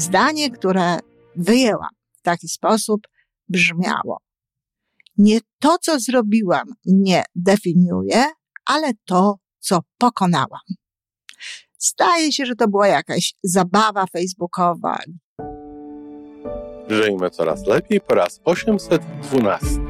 Zdanie, które wyjęłam w taki sposób, brzmiało: Nie to, co zrobiłam, mnie definiuje, ale to, co pokonałam. Zdaje się, że to była jakaś zabawa facebookowa. Żyjmy coraz lepiej po raz 812.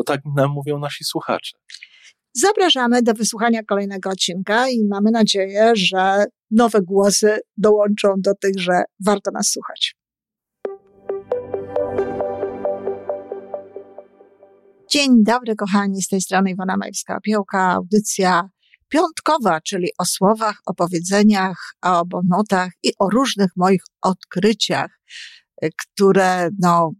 bo tak nam mówią nasi słuchacze. Zapraszamy do wysłuchania kolejnego odcinka i mamy nadzieję, że nowe głosy dołączą do tych, że warto nas słuchać. Dzień dobry, kochani, z tej strony Iwona Majewska-Opiełka, audycja piątkowa, czyli o słowach, o powiedzeniach, o bonotach i o różnych moich odkryciach, które no,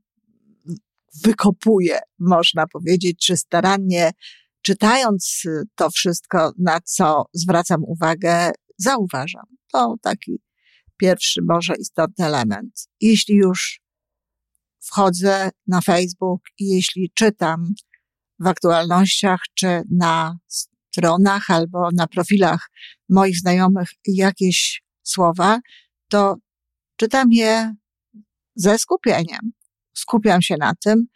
wykopuję, można powiedzieć, czy starannie czytając to wszystko, na co zwracam uwagę, zauważam. To taki pierwszy, może istotny element. Jeśli już wchodzę na Facebook i jeśli czytam w aktualnościach, czy na stronach albo na profilach moich znajomych jakieś słowa, to czytam je ze skupieniem. Skupiam się na tym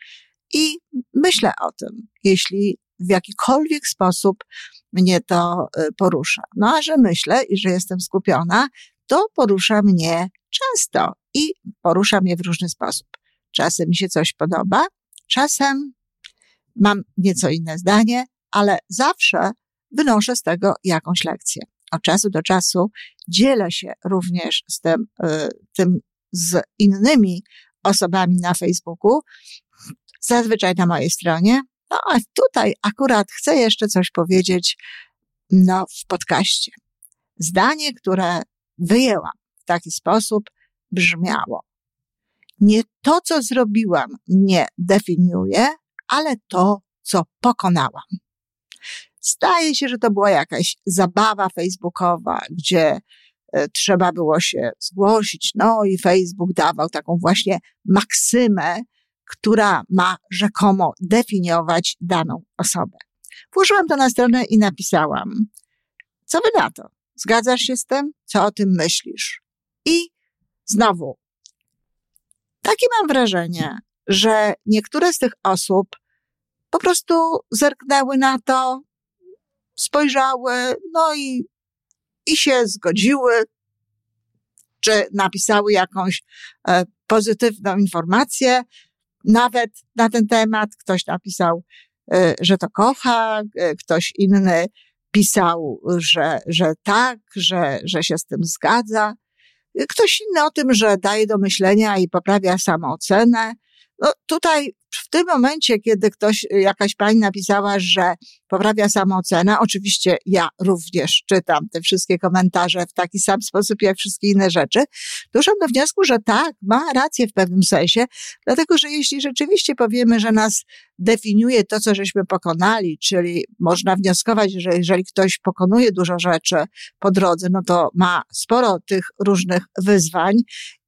i myślę o tym, jeśli w jakikolwiek sposób mnie to y, porusza. No a że myślę i że jestem skupiona, to porusza mnie często i porusza mnie w różny sposób. Czasem mi się coś podoba, czasem mam nieco inne zdanie, ale zawsze wynoszę z tego jakąś lekcję. Od czasu do czasu dzielę się również z tym, y, tym z innymi osobami na Facebooku, zazwyczaj na mojej stronie. No a tutaj akurat chcę jeszcze coś powiedzieć no, w podcaście. Zdanie, które wyjęłam w taki sposób, brzmiało: Nie to, co zrobiłam, mnie definiuje, ale to, co pokonałam. Zdaje się, że to była jakaś zabawa facebookowa, gdzie trzeba było się zgłosić. No i Facebook dawał taką właśnie maksymę, która ma rzekomo definiować daną osobę. Włożyłam to na stronę i napisałam, co wy na to? Zgadzasz się z tym? Co o tym myślisz? I znowu, takie mam wrażenie, że niektóre z tych osób po prostu zerknęły na to, spojrzały, no i, i się zgodziły, czy napisały jakąś e, pozytywną informację, nawet na ten temat. Ktoś napisał, e, że to kocha, e, ktoś inny pisał, że, że tak, że, że się z tym zgadza. Ktoś inny o tym, że daje do myślenia i poprawia samoocenę. No tutaj w tym momencie, kiedy ktoś, jakaś pani napisała, że poprawia samoocenę, oczywiście ja również czytam te wszystkie komentarze w taki sam sposób jak wszystkie inne rzeczy, doszłam do wniosku, że tak, ma rację w pewnym sensie, dlatego że jeśli rzeczywiście powiemy, że nas definiuje to, co żeśmy pokonali, czyli można wnioskować, że jeżeli ktoś pokonuje dużo rzeczy po drodze, no to ma sporo tych różnych wyzwań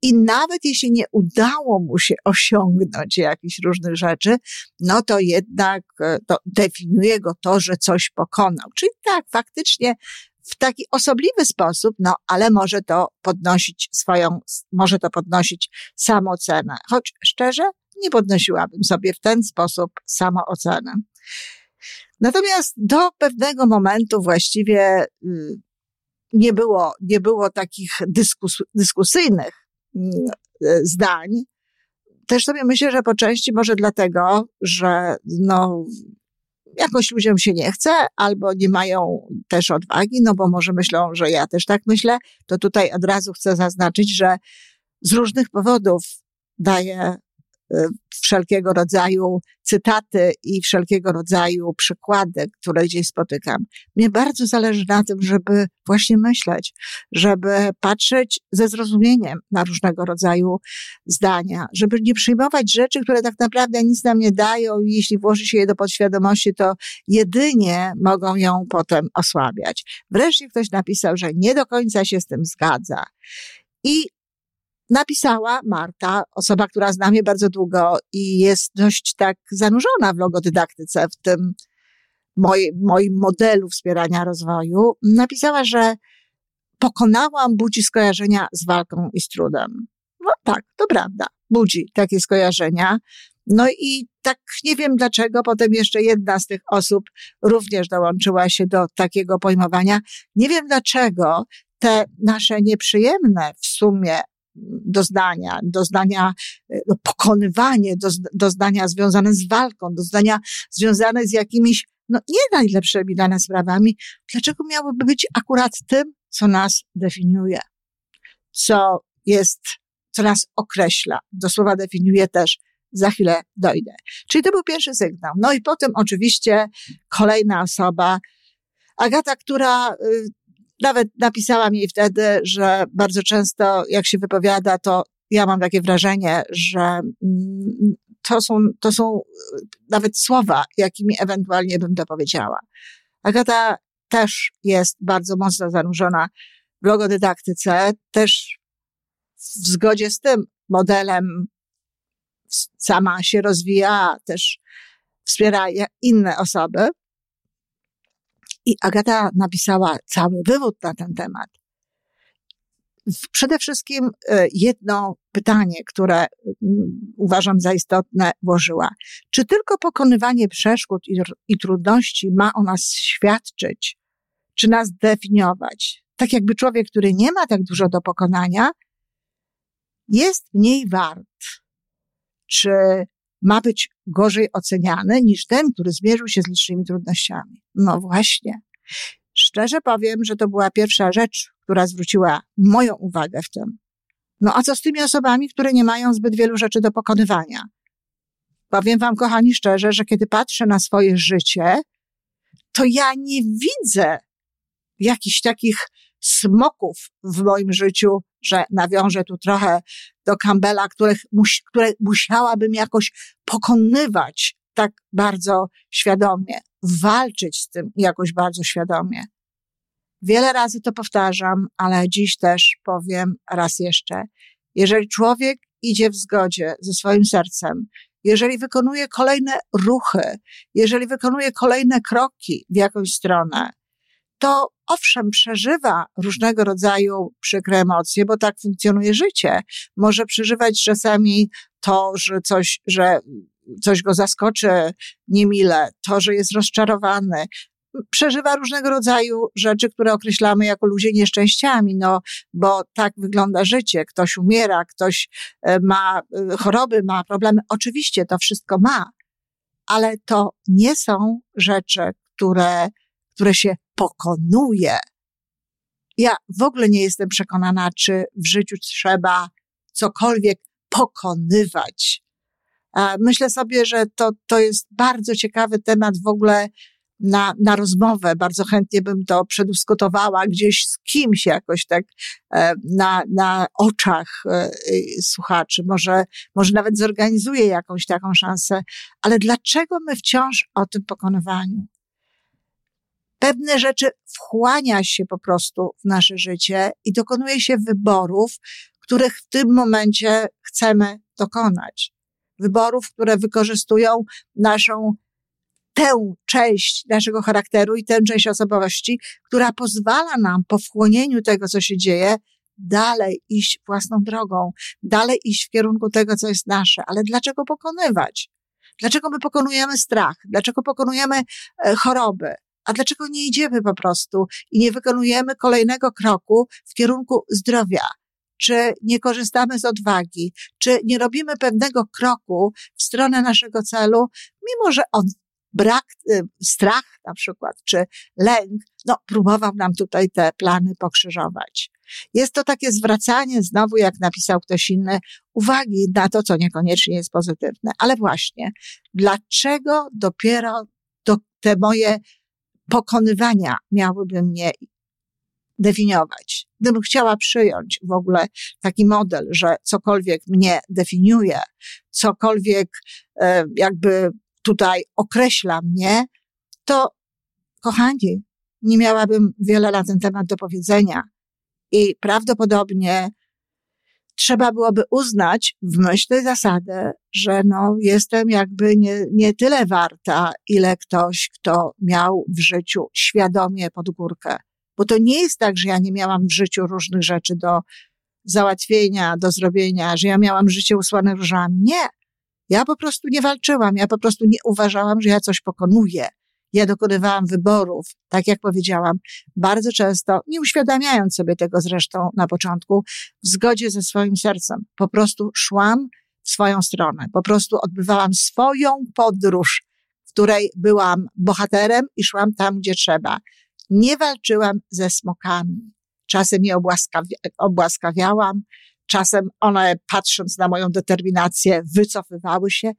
i nawet jeśli nie udało mu się osiągnąć jakichś różnych rzeczy, no to jednak e, to definiuje go to, że coś pokonał. Czyli tak, faktycznie w taki osobliwy sposób, no ale może to podnosić swoją, może to podnosić samoocenę. Choć szczerze, nie podnosiłabym sobie w ten sposób samoocenę. Natomiast do pewnego momentu właściwie y, nie było, nie było takich dyskus, dyskusyjnych mm, y, zdań. Też sobie myślę, że po części może dlatego, że no, jakoś ludziom się nie chce, albo nie mają też odwagi, no bo może myślą, że ja też tak myślę, to tutaj od razu chcę zaznaczyć, że z różnych powodów daję wszelkiego rodzaju cytaty i wszelkiego rodzaju przykłady, które gdzieś spotykam. Mnie bardzo zależy na tym, żeby właśnie myśleć, żeby patrzeć ze zrozumieniem na różnego rodzaju zdania, żeby nie przyjmować rzeczy, które tak naprawdę nic nam nie dają i jeśli włoży się je do podświadomości, to jedynie mogą ją potem osłabiać. Wreszcie ktoś napisał, że nie do końca się z tym zgadza. I napisała Marta, osoba, która zna mnie bardzo długo i jest dość tak zanurzona w logodydaktyce, w tym moj, moim modelu wspierania rozwoju, napisała, że pokonałam budzi skojarzenia z walką i z trudem. No tak, to prawda, budzi takie skojarzenia. No i tak nie wiem dlaczego, potem jeszcze jedna z tych osób również dołączyła się do takiego pojmowania. Nie wiem dlaczego te nasze nieprzyjemne w sumie doznania, doznania, no, pokonywanie, doznania związane z walką, doznania związane z jakimiś, no nie najlepszymi dla nas sprawami, dlaczego miałyby być akurat tym, co nas definiuje, co jest, co nas określa. Do słowa definiuje też za chwilę dojdę. Czyli to był pierwszy sygnał. No i potem oczywiście kolejna osoba, Agata, która y, nawet napisałam jej wtedy, że bardzo często jak się wypowiada, to ja mam takie wrażenie, że mm, to są, to są nawet słowa, jakimi ewentualnie bym to powiedziała. Agata też jest bardzo mocno zanurzona w logodydaktyce, też w zgodzie z tym modelem sama się rozwija, też wspiera inne osoby. I Agata napisała cały wywód na ten temat. Przede wszystkim e, jedno pytanie, które mm, uważam za istotne, włożyła. Czy tylko pokonywanie przeszkód i, i trudności ma o nas świadczyć, czy nas definiować? Tak jakby człowiek, który nie ma tak dużo do pokonania, jest mniej wart. Czy ma być gorzej oceniany niż ten, który zmierzył się z licznymi trudnościami. No właśnie. Szczerze powiem, że to była pierwsza rzecz, która zwróciła moją uwagę w tym. No a co z tymi osobami, które nie mają zbyt wielu rzeczy do pokonywania? Powiem wam, kochani, szczerze, że kiedy patrzę na swoje życie, to ja nie widzę jakichś takich smoków w moim życiu, że nawiążę tu trochę do Campbella, których, które musiałabym jakoś pokonywać tak bardzo świadomie, walczyć z tym jakoś bardzo świadomie. Wiele razy to powtarzam, ale dziś też powiem raz jeszcze. Jeżeli człowiek idzie w zgodzie ze swoim sercem, jeżeli wykonuje kolejne ruchy, jeżeli wykonuje kolejne kroki w jakąś stronę, to owszem, przeżywa różnego rodzaju przykre emocje, bo tak funkcjonuje życie. Może przeżywać czasami to, że coś, że coś go zaskoczy niemile, to, że jest rozczarowany. Przeżywa różnego rodzaju rzeczy, które określamy jako ludzie nieszczęściami, no, bo tak wygląda życie. Ktoś umiera, ktoś e, ma e, choroby, ma problemy. Oczywiście to wszystko ma, ale to nie są rzeczy, które, które się pokonuje. Ja w ogóle nie jestem przekonana, czy w życiu trzeba cokolwiek pokonywać. Myślę sobie, że to, to jest bardzo ciekawy temat w ogóle na, na rozmowę. Bardzo chętnie bym to przedyskutowała gdzieś z kimś jakoś tak e, na, na oczach e, słuchaczy. Może, może nawet zorganizuję jakąś taką szansę. Ale dlaczego my wciąż o tym pokonywaniu? Pewne rzeczy wchłania się po prostu w nasze życie i dokonuje się wyborów, których w tym momencie chcemy dokonać. Wyborów, które wykorzystują naszą tę część naszego charakteru i tę część osobowości, która pozwala nam po wchłonięciu tego, co się dzieje, dalej iść własną drogą, dalej iść w kierunku tego, co jest nasze. Ale dlaczego pokonywać? Dlaczego my pokonujemy strach? Dlaczego pokonujemy e, choroby? A dlaczego nie idziemy po prostu i nie wykonujemy kolejnego kroku w kierunku zdrowia? Czy nie korzystamy z odwagi? Czy nie robimy pewnego kroku w stronę naszego celu, mimo że on brak, y, strach na przykład, czy lęk, no próbował nam tutaj te plany pokrzyżować. Jest to takie zwracanie, znowu jak napisał ktoś inny, uwagi na to, co niekoniecznie jest pozytywne. Ale właśnie, dlaczego dopiero do te moje pokonywania miałyby mnie definiować. Gdybym chciała przyjąć w ogóle taki model, że cokolwiek mnie definiuje, cokolwiek e, jakby tutaj określa mnie, to kochani, nie miałabym wiele na ten temat do powiedzenia. I prawdopodobnie trzeba byłoby uznać w myśl tej zasady, że no, jestem jakby nie, nie tyle warta, ile ktoś, kto miał w życiu świadomie pod górkę. Bo to nie jest tak, że ja nie miałam w życiu różnych rzeczy do załatwienia, do zrobienia, że ja miałam życie usłane różami. Nie. Ja po prostu nie walczyłam. Ja po prostu nie uważałam, że ja coś pokonuję. Ja dokonywałam wyborów, tak jak powiedziałam, bardzo często, nie uświadamiając sobie tego zresztą na początku, w zgodzie ze swoim sercem. Po prostu szłam w swoją stronę. Po prostu odbywałam swoją podróż, w której byłam bohaterem i szłam tam, gdzie trzeba. Nie walczyłam ze smokami. Czasem je obłaskawiałam, czasem one, patrząc na moją determinację, wycofywały się.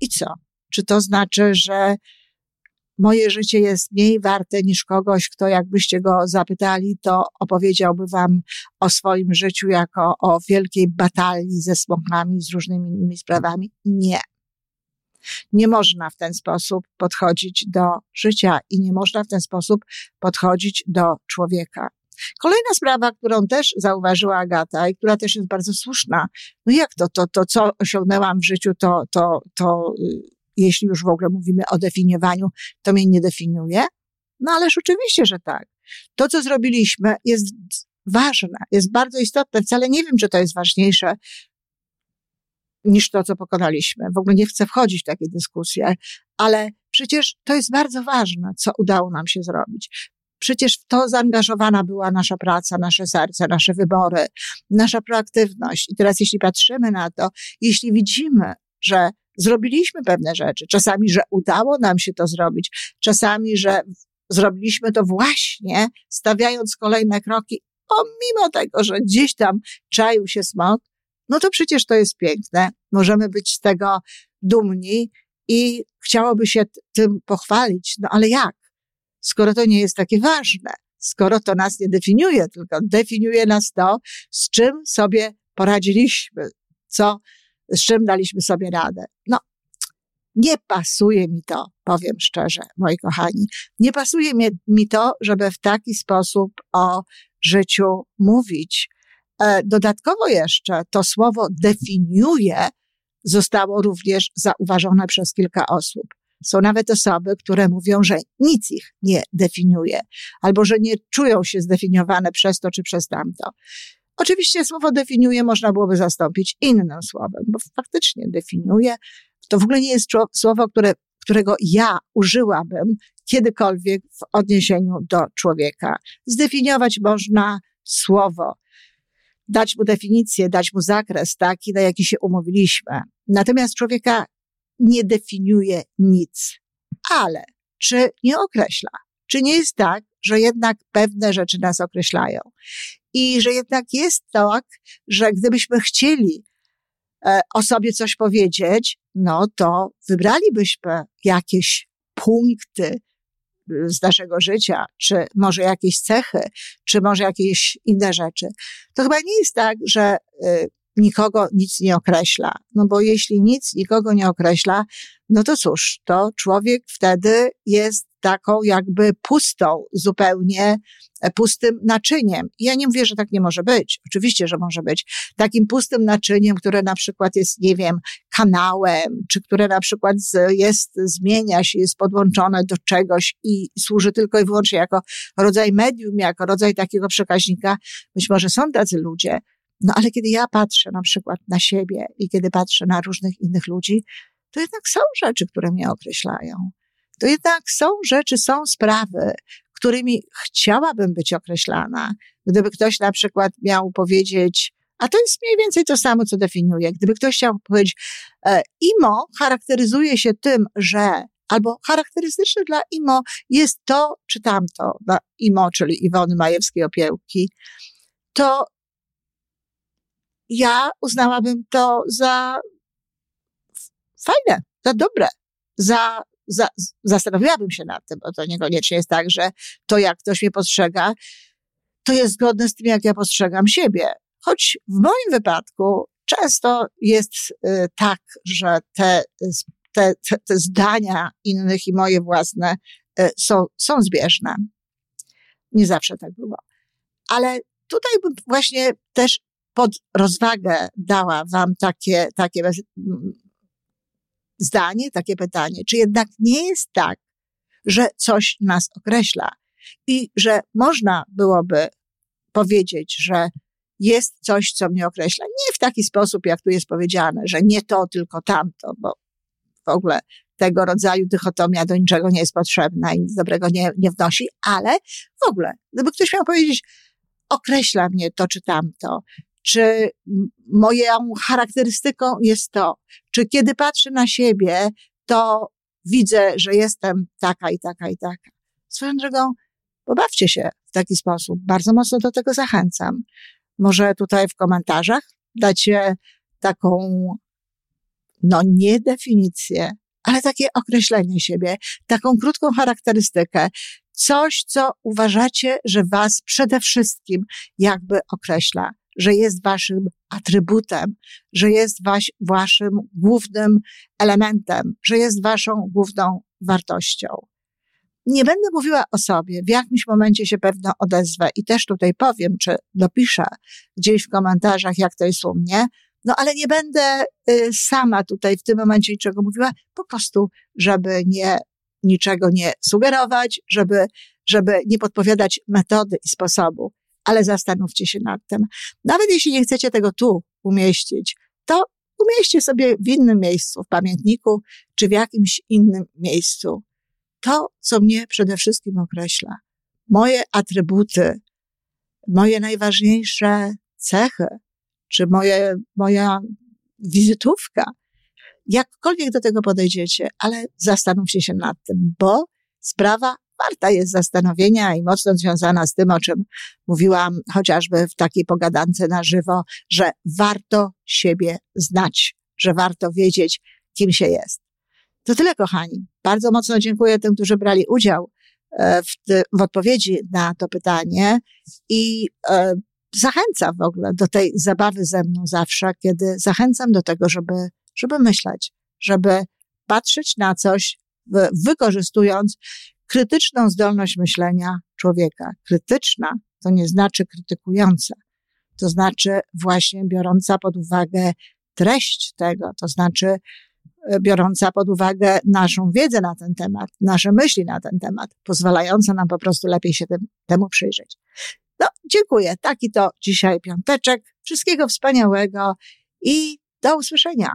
I co? Czy to znaczy, że moje życie jest mniej warte niż kogoś, kto jakbyście go zapytali, to opowiedziałby wam o swoim życiu jako o wielkiej batalii ze smokami, z różnymi innymi sprawami? Nie. Nie można w ten sposób podchodzić do życia i nie można w ten sposób podchodzić do człowieka. Kolejna sprawa, którą też zauważyła Agata i która też jest bardzo słuszna. No jak to, to, to co osiągnęłam w życiu, to, to, to y, jeśli już w ogóle mówimy o definiowaniu, to mnie nie definiuje? No ależ oczywiście, że tak. To, co zrobiliśmy, jest ważne, jest bardzo istotne. Wcale nie wiem, czy to jest ważniejsze niż to, co pokonaliśmy. W ogóle nie chcę wchodzić w takie dyskusje, ale przecież to jest bardzo ważne, co udało nam się zrobić. Przecież w to zaangażowana była nasza praca, nasze serce, nasze wybory, nasza proaktywność. I teraz, jeśli patrzymy na to, jeśli widzimy, że zrobiliśmy pewne rzeczy, czasami, że udało nam się to zrobić, czasami, że zrobiliśmy to właśnie stawiając kolejne kroki, pomimo tego, że gdzieś tam czaił się smok, no to przecież to jest piękne. Możemy być z tego dumni i chciałoby się tym pochwalić. No ale jak? Skoro to nie jest takie ważne, skoro to nas nie definiuje, tylko definiuje nas to, z czym sobie poradziliśmy, co, z czym daliśmy sobie radę. No, nie pasuje mi to, powiem szczerze, moi kochani. Nie pasuje mi, to, żeby w taki sposób o życiu mówić. E, dodatkowo jeszcze to słowo definiuje zostało również zauważone przez kilka osób. Są nawet osoby, które mówią, że nic ich nie definiuje, albo że nie czują się zdefiniowane przez to czy przez tamto. Oczywiście słowo definiuje można byłoby zastąpić innym słowem, bo faktycznie definiuje to w ogóle nie jest słowo, które, którego ja użyłabym kiedykolwiek w odniesieniu do człowieka. Zdefiniować można słowo, dać mu definicję, dać mu zakres taki, na jaki się umówiliśmy. Natomiast człowieka nie definiuje nic. Ale czy nie określa? Czy nie jest tak, że jednak pewne rzeczy nas określają? I że jednak jest tak, że gdybyśmy chcieli e, o sobie coś powiedzieć, no to wybralibyśmy jakieś punkty, z naszego życia, czy może jakieś cechy, czy może jakieś inne rzeczy, to chyba nie jest tak, że y, nikogo nic nie określa. No bo jeśli nic nikogo nie określa, no to cóż, to człowiek wtedy jest taką jakby pustą, zupełnie e, pustym naczyniem. ja nie mówię, że tak nie może być. Oczywiście, że może być. Takim pustym naczyniem, które na przykład jest, nie wiem, kanałem, czy które na przykład jest, zmienia się, jest podłączone do czegoś i służy tylko i wyłącznie jako rodzaj medium, jako rodzaj takiego przekaźnika. Być może są tacy ludzie, no ale kiedy ja patrzę na przykład na siebie i kiedy patrzę na różnych innych ludzi, to jednak są rzeczy, które mnie określają. To jednak są rzeczy, są sprawy, którymi chciałabym być określana. Gdyby ktoś na przykład miał powiedzieć, a to jest mniej więcej to samo, co definiuje. Gdyby ktoś chciał powiedzieć, e, IMO charakteryzuje się tym, że albo charakterystyczne dla IMO jest to czy tamto, dla IMO, czyli Iwony Majewskiej-Opiełki, to ja uznałabym to za fajne, za dobre, za, za, zastanowiłabym się nad tym, bo to niekoniecznie jest tak, że to, jak ktoś mnie postrzega, to jest zgodne z tym, jak ja postrzegam siebie. Choć w moim wypadku często jest y, tak, że te, te, te, te zdania innych i moje własne y, są, są zbieżne. Nie zawsze tak było. Ale tutaj bym właśnie też pod rozwagę dała wam takie, takie zdanie, takie pytanie, czy jednak nie jest tak, że coś nas określa i że można byłoby powiedzieć, że jest coś, co mnie określa. Nie w taki sposób, jak tu jest powiedziane, że nie to, tylko tamto, bo w ogóle tego rodzaju dychotomia do niczego nie jest potrzebna i nic dobrego nie, nie wnosi, ale w ogóle, gdyby ktoś miał powiedzieć, określa mnie to czy tamto, czy moją charakterystyką jest to, czy kiedy patrzę na siebie, to widzę, że jestem taka i taka i taka. Swoją drogą, pobawcie się w taki sposób. Bardzo mocno do tego zachęcam. Może tutaj w komentarzach dacie taką, no nie definicję, ale takie określenie siebie, taką krótką charakterystykę, coś, co uważacie, że was przede wszystkim jakby określa że jest waszym atrybutem, że jest waś, waszym głównym elementem, że jest waszą główną wartością. Nie będę mówiła o sobie, w jakimś momencie się pewno odezwę i też tutaj powiem, czy dopiszę gdzieś w komentarzach, jak to jest u mnie, no ale nie będę y, sama tutaj w tym momencie niczego mówiła, po prostu, żeby nie, niczego nie sugerować, żeby, żeby nie podpowiadać metody i sposobu ale zastanówcie się nad tym. Nawet jeśli nie chcecie tego tu umieścić, to umieśćcie sobie w innym miejscu, w pamiętniku, czy w jakimś innym miejscu. To, co mnie przede wszystkim określa, moje atrybuty, moje najważniejsze cechy, czy moje, moja wizytówka, jakkolwiek do tego podejdziecie, ale zastanówcie się nad tym, bo sprawa warta jest zastanowienia i mocno związana z tym, o czym mówiłam chociażby w takiej pogadance na żywo, że warto siebie znać, że warto wiedzieć, kim się jest. To tyle, kochani. Bardzo mocno dziękuję tym, którzy brali udział e, w, w odpowiedzi na to pytanie i e, zachęcam w ogóle do tej zabawy ze mną zawsze, kiedy zachęcam do tego, żeby, żeby myśleć, żeby patrzeć na coś, wykorzystując krytyczną zdolność myślenia człowieka. Krytyczna to nie znaczy krytykująca, to znaczy właśnie biorąca pod uwagę treść tego, to znaczy e, biorąca pod uwagę naszą wiedzę na ten temat, nasze myśli na ten temat, pozwalająca nam po prostu lepiej się tym, temu przyjrzeć. No, dziękuję. Taki to dzisiaj piąteczek. Wszystkiego wspaniałego i do usłyszenia.